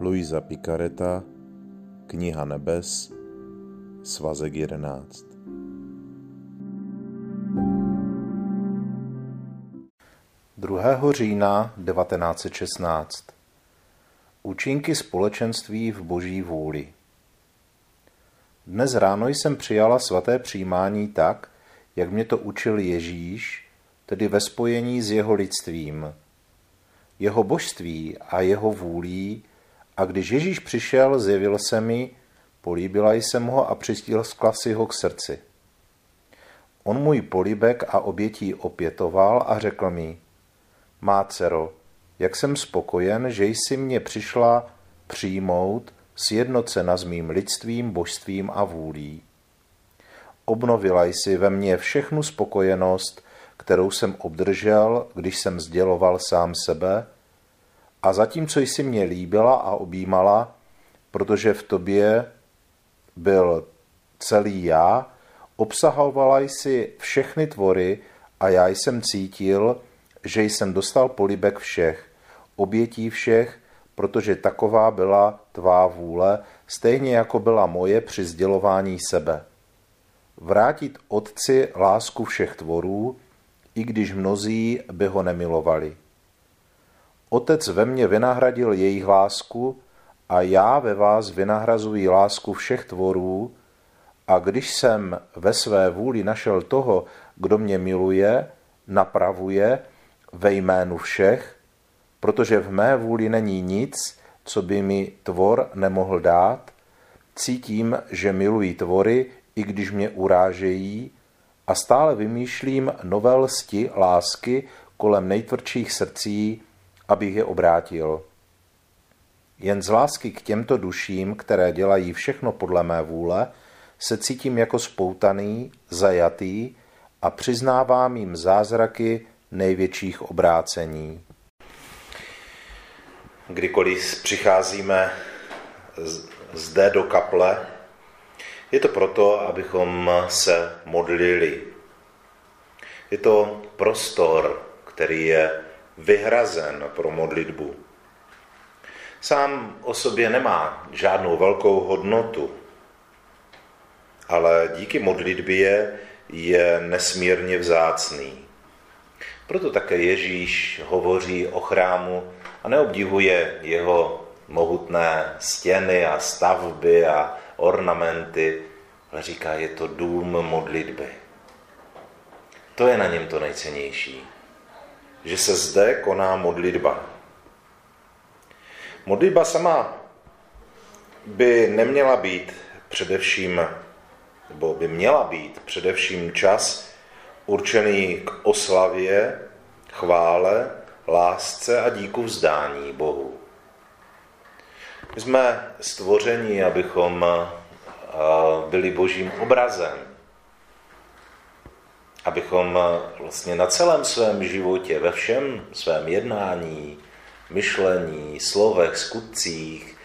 Luisa Picareta, Kniha nebes, svazek 11. Druhého října 1916 Účinky společenství v boží vůli Dnes ráno jsem přijala svaté přijímání tak, jak mě to učil Ježíš, tedy ve spojení s jeho lidstvím. Jeho božství a jeho vůlí a když Ježíš přišel, zjevil se mi, políbila jsem ho a přistiskla si ho k srdci. On můj políbek a obětí opětoval a řekl mi, má dcero, jak jsem spokojen, že jsi mě přišla přijmout, sjednocena s mým lidstvím, božstvím a vůlí. Obnovila jsi ve mně všechnu spokojenost, kterou jsem obdržel, když jsem sděloval sám sebe, a zatímco jsi mě líbila a objímala, protože v tobě byl celý já, obsahovala jsi všechny tvory a já jsem cítil, že jsem dostal polibek všech, obětí všech, protože taková byla tvá vůle, stejně jako byla moje při sdělování sebe. Vrátit otci lásku všech tvorů, i když mnozí by ho nemilovali. Otec ve mně vynahradil jejich lásku a já ve vás vynahrazuji lásku všech tvorů. A když jsem ve své vůli našel toho, kdo mě miluje, napravuje ve jménu všech, protože v mé vůli není nic, co by mi tvor nemohl dát, cítím, že miluji tvory, i když mě urážejí, a stále vymýšlím nové lsti lásky kolem nejtvrdších srdcí, abych je obrátil. Jen z lásky k těmto duším, které dělají všechno podle mé vůle, se cítím jako spoutaný, zajatý a přiznávám jim zázraky největších obrácení. Kdykoliv přicházíme zde do kaple, je to proto, abychom se modlili. Je to prostor, který je vyhrazen pro modlitbu. Sám o sobě nemá žádnou velkou hodnotu, ale díky modlitbě je nesmírně vzácný. Proto také Ježíš hovoří o chrámu a neobdivuje jeho mohutné stěny a stavby a ornamenty, ale říká, je to dům modlitby. To je na něm to nejcennější že se zde koná modlitba. Modlitba sama by neměla být především, nebo by měla být především čas určený k oslavě, chvále, lásce a díku vzdání Bohu. My jsme stvoření, abychom byli božím obrazem abychom eh, vlastně na celém svém životě, ve všem svém jednání, myšlení, slovech, skutcích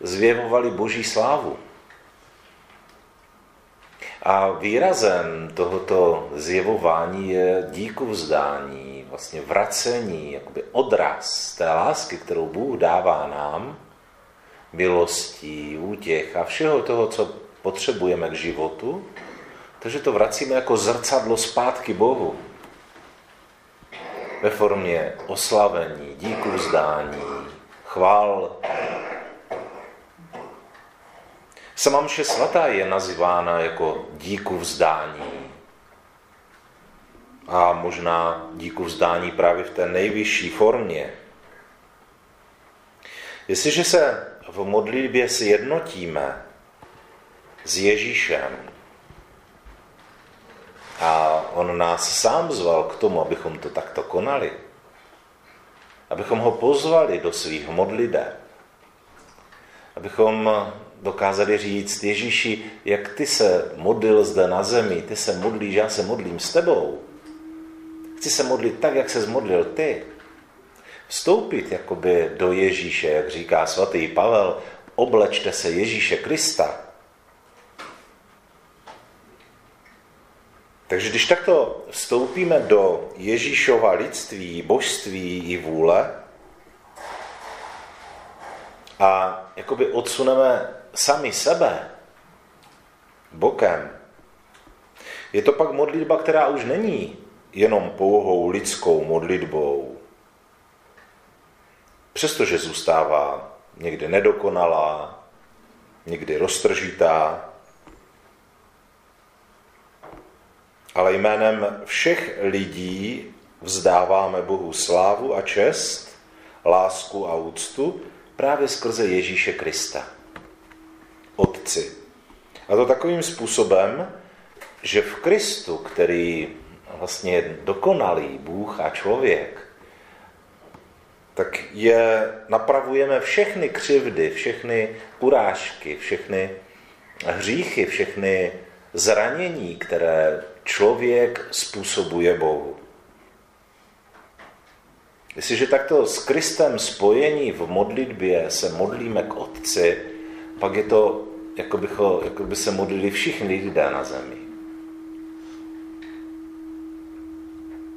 zvěvovali Boží slávu. A výrazem tohoto zjevování je díku vzdání, vlastně vracení, jakoby odraz té lásky, kterou Bůh dává nám, milostí, útěch a všeho toho, co potřebujeme k životu, takže to vracíme jako zrcadlo zpátky Bohu. Ve formě oslavení, díku vzdání, chvál. Sama mše svatá je nazývána jako díku vzdání. A možná díku vzdání právě v té nejvyšší formě. Jestliže se v modlitbě si jednotíme s Ježíšem, a on nás sám zval k tomu, abychom to takto konali. Abychom ho pozvali do svých modliteb. Abychom dokázali říct, Ježíši, jak ty se modlil zde na zemi, ty se modlíš, já se modlím s tebou. Chci se modlit tak, jak se zmodlil ty. Vstoupit jakoby do Ježíše, jak říká svatý Pavel, oblečte se Ježíše Krista. Takže když takto vstoupíme do Ježíšova lidství, božství i vůle a jakoby odsuneme sami sebe bokem, je to pak modlitba, která už není jenom pouhou lidskou modlitbou, přestože zůstává někdy nedokonalá, někdy roztržitá, ale jménem všech lidí vzdáváme Bohu slávu a čest, lásku a úctu právě skrze Ježíše Krista. Otci. A to takovým způsobem, že v Kristu, který vlastně je dokonalý Bůh a člověk, tak je, napravujeme všechny křivdy, všechny urážky, všechny hříchy, všechny zranění, které člověk způsobuje Bohu. Jestliže takto s Kristem spojení v modlitbě se modlíme k Otci, pak je to, jako, bycho, jako by se modlili všichni lidé na zemi.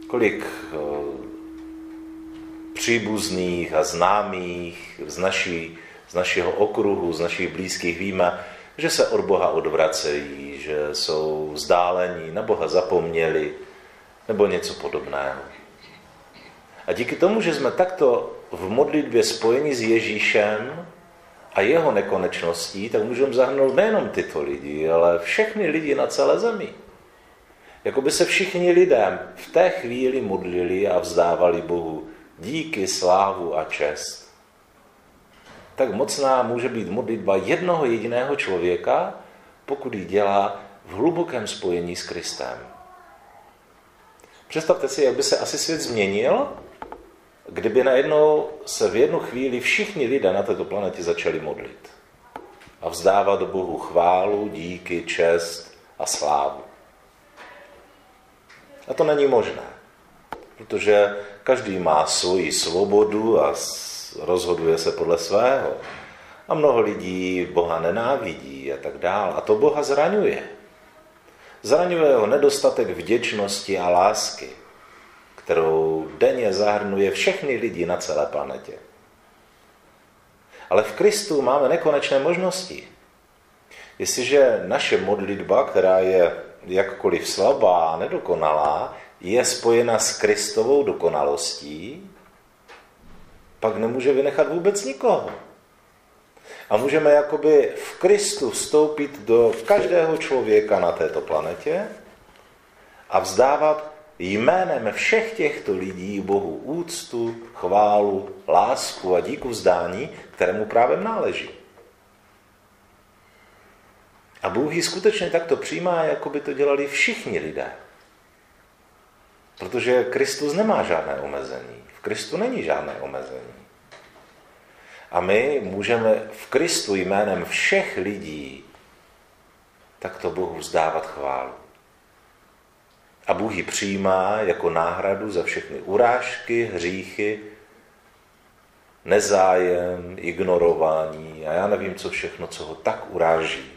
Kolik eh, příbuzných a známých z, naší, z našeho okruhu, z našich blízkých víme, že se od Boha odvracejí, že jsou vzdálení, na Boha zapomněli, nebo něco podobného. A díky tomu, že jsme takto v modlitbě spojeni s Ježíšem a jeho nekonečností, tak můžeme zahrnout nejenom tyto lidi, ale všechny lidi na celé zemi. Jako by se všichni lidé v té chvíli modlili a vzdávali Bohu díky, slávu a čest. Tak mocná může být modlitba jednoho jediného člověka, pokud ji dělá v hlubokém spojení s Kristem. Představte si, jak by se asi svět změnil, kdyby najednou se v jednu chvíli všichni lidé na této planetě začali modlit a vzdávat Bohu chválu, díky, čest a slávu. A to není možné, protože každý má svoji svobodu a rozhoduje se podle svého. A mnoho lidí Boha nenávidí a tak dál. A to Boha zraňuje. Zraňuje ho nedostatek vděčnosti a lásky kterou denně zahrnuje všechny lidi na celé planetě. Ale v Kristu máme nekonečné možnosti. Jestliže naše modlitba, která je jakkoliv slabá a nedokonalá, je spojena s Kristovou dokonalostí, pak nemůže vynechat vůbec nikoho. A můžeme jakoby v Kristu vstoupit do každého člověka na této planetě a vzdávat jménem všech těchto lidí Bohu úctu, chválu, lásku a díku vzdání, kterému právem náleží. A Bůh ji skutečně takto přijímá, jako by to dělali všichni lidé. Protože Kristus nemá žádné omezení. V Kristu není žádné omezení. A my můžeme v Kristu jménem všech lidí takto Bohu vzdávat chválu. A Bůh ji přijímá jako náhradu za všechny urážky, hříchy, nezájem, ignorování a já nevím, co všechno, co ho tak uráží.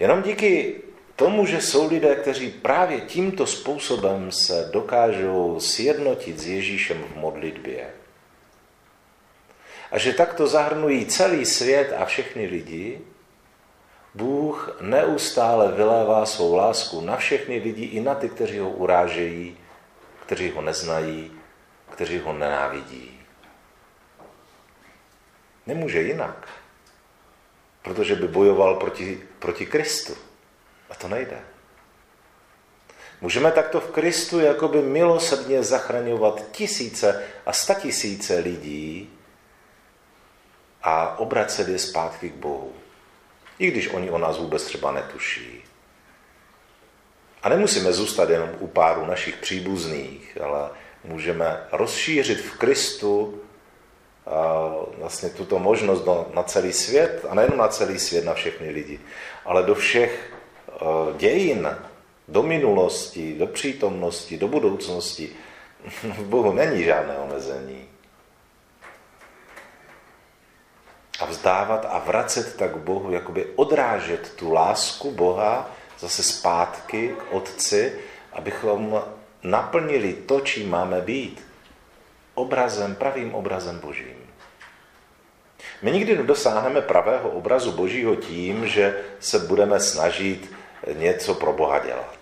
Jenom díky tomu, že jsou lidé, kteří právě tímto způsobem se dokážou sjednotit s Ježíšem v modlitbě. A že takto zahrnují celý svět a všechny lidi, Bůh neustále vylévá svou lásku na všechny lidi, i na ty, kteří ho urážejí, kteří ho neznají, kteří ho nenávidí. Nemůže jinak, protože by bojoval proti, proti Kristu. A to nejde. Můžeme takto v Kristu jakoby milosrdně zachraňovat tisíce a statisíce lidí a obracet je zpátky k Bohu. I když oni o nás vůbec třeba netuší. A nemusíme zůstat jenom u páru našich příbuzných, ale můžeme rozšířit v Kristu vlastně tuto možnost na celý svět, a nejen na celý svět, na všechny lidi, ale do všech dějin, do minulosti, do přítomnosti, do budoucnosti. V Bohu není žádné omezení. a vzdávat a vracet tak Bohu, jakoby odrážet tu lásku Boha zase zpátky k Otci, abychom naplnili to, čím máme být. Obrazem, pravým obrazem Božím. My nikdy nedosáhneme pravého obrazu Božího tím, že se budeme snažit něco pro Boha dělat.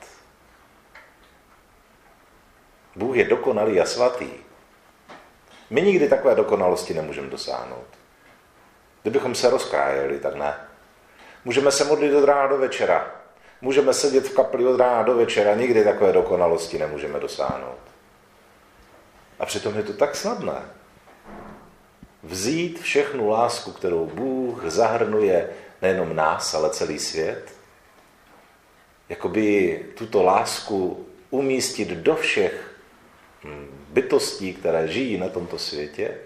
Bůh je dokonalý a svatý. My nikdy takové dokonalosti nemůžeme dosáhnout. Kdybychom se rozkrájeli, tak ne. Můžeme se modlit od rána do večera. Můžeme sedět v kapli od rána do večera. Nikdy takové dokonalosti nemůžeme dosáhnout. A přitom je to tak snadné. Vzít všechnu lásku, kterou Bůh zahrnuje nejenom nás, ale celý svět. Jakoby tuto lásku umístit do všech hm, bytostí, které žijí na tomto světě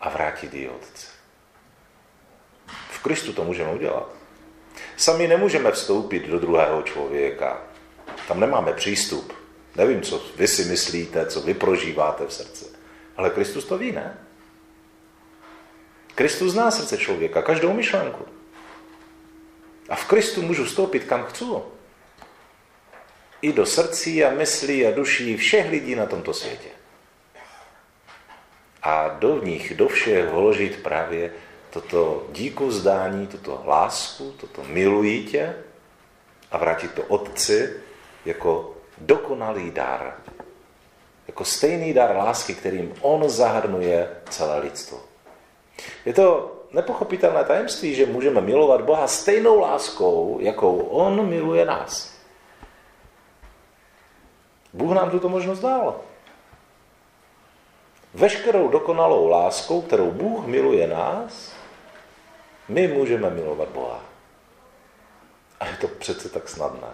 a vrátit ji Otce. V Kristu to můžeme udělat. Sami nemůžeme vstoupit do druhého člověka. Tam nemáme přístup. Nevím, co vy si myslíte, co vy prožíváte v srdci. Ale Kristus to ví, ne? Kristus zná srdce člověka, každou myšlenku. A v Kristu můžu vstoupit kam chci. I do srdcí a myslí a duší všech lidí na tomto světě. A do nich, do všech vložit právě toto díku zdání, toto lásku, toto milují tě a vrátit to Otci jako dokonalý dar. Jako stejný dar lásky, kterým On zahrnuje celé lidstvo. Je to nepochopitelné tajemství, že můžeme milovat Boha stejnou láskou, jakou On miluje nás. Bůh nám tuto možnost dal. Veškerou dokonalou láskou, kterou Bůh miluje nás, my můžeme milovat Boha. A je to přece tak snadné.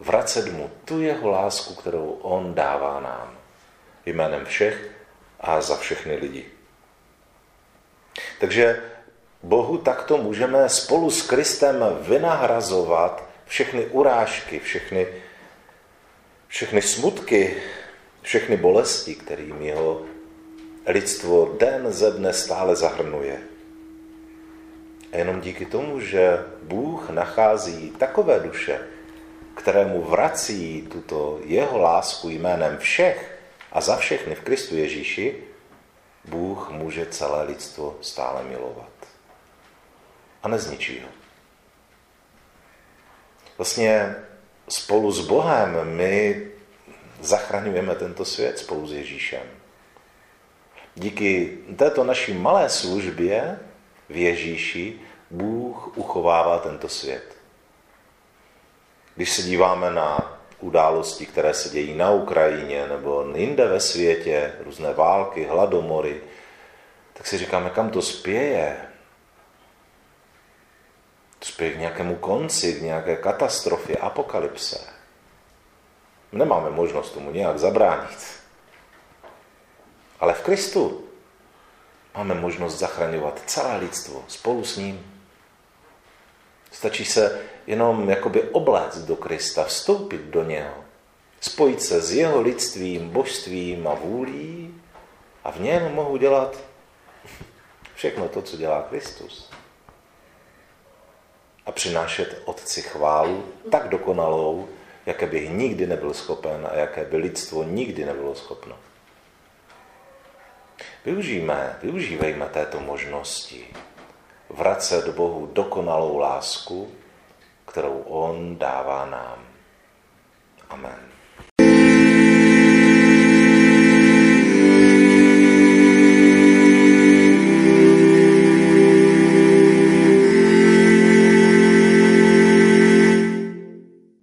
Vracet mu tu jeho lásku, kterou on dává nám. Jménem všech a za všechny lidi. Takže Bohu takto můžeme spolu s Kristem vynahrazovat všechny urážky, všechny, všechny smutky, všechny bolesti, kterým jeho lidstvo den ze dne stále zahrnuje. A jenom díky tomu, že Bůh nachází takové duše, které mu vrací tuto jeho lásku jménem všech a za všechny v Kristu Ježíši, Bůh může celé lidstvo stále milovat. A nezničí ho. Vlastně spolu s Bohem my zachraňujeme tento svět spolu s Ježíšem. Díky této naší malé službě v Ježíši Bůh uchovává tento svět. Když se díváme na události, které se dějí na Ukrajině nebo jinde ve světě, různé války, hladomory, tak si říkáme, kam to spěje. To spěje k nějakému konci, k nějaké katastrofě, apokalypse. Nemáme možnost tomu nějak zabránit. Ale v Kristu máme možnost zachraňovat celé lidstvo spolu s ním. Stačí se jenom jakoby obléct do Krista, vstoupit do něho, spojit se s jeho lidstvím, božstvím a vůlí a v něm mohu dělat všechno to, co dělá Kristus. A přinášet Otci chválu tak dokonalou, jaké bych nikdy nebyl schopen a jaké by lidstvo nikdy nebylo schopno. Využijme, využívejme této možnosti vracet Bohu dokonalou lásku, kterou On dává nám. Amen.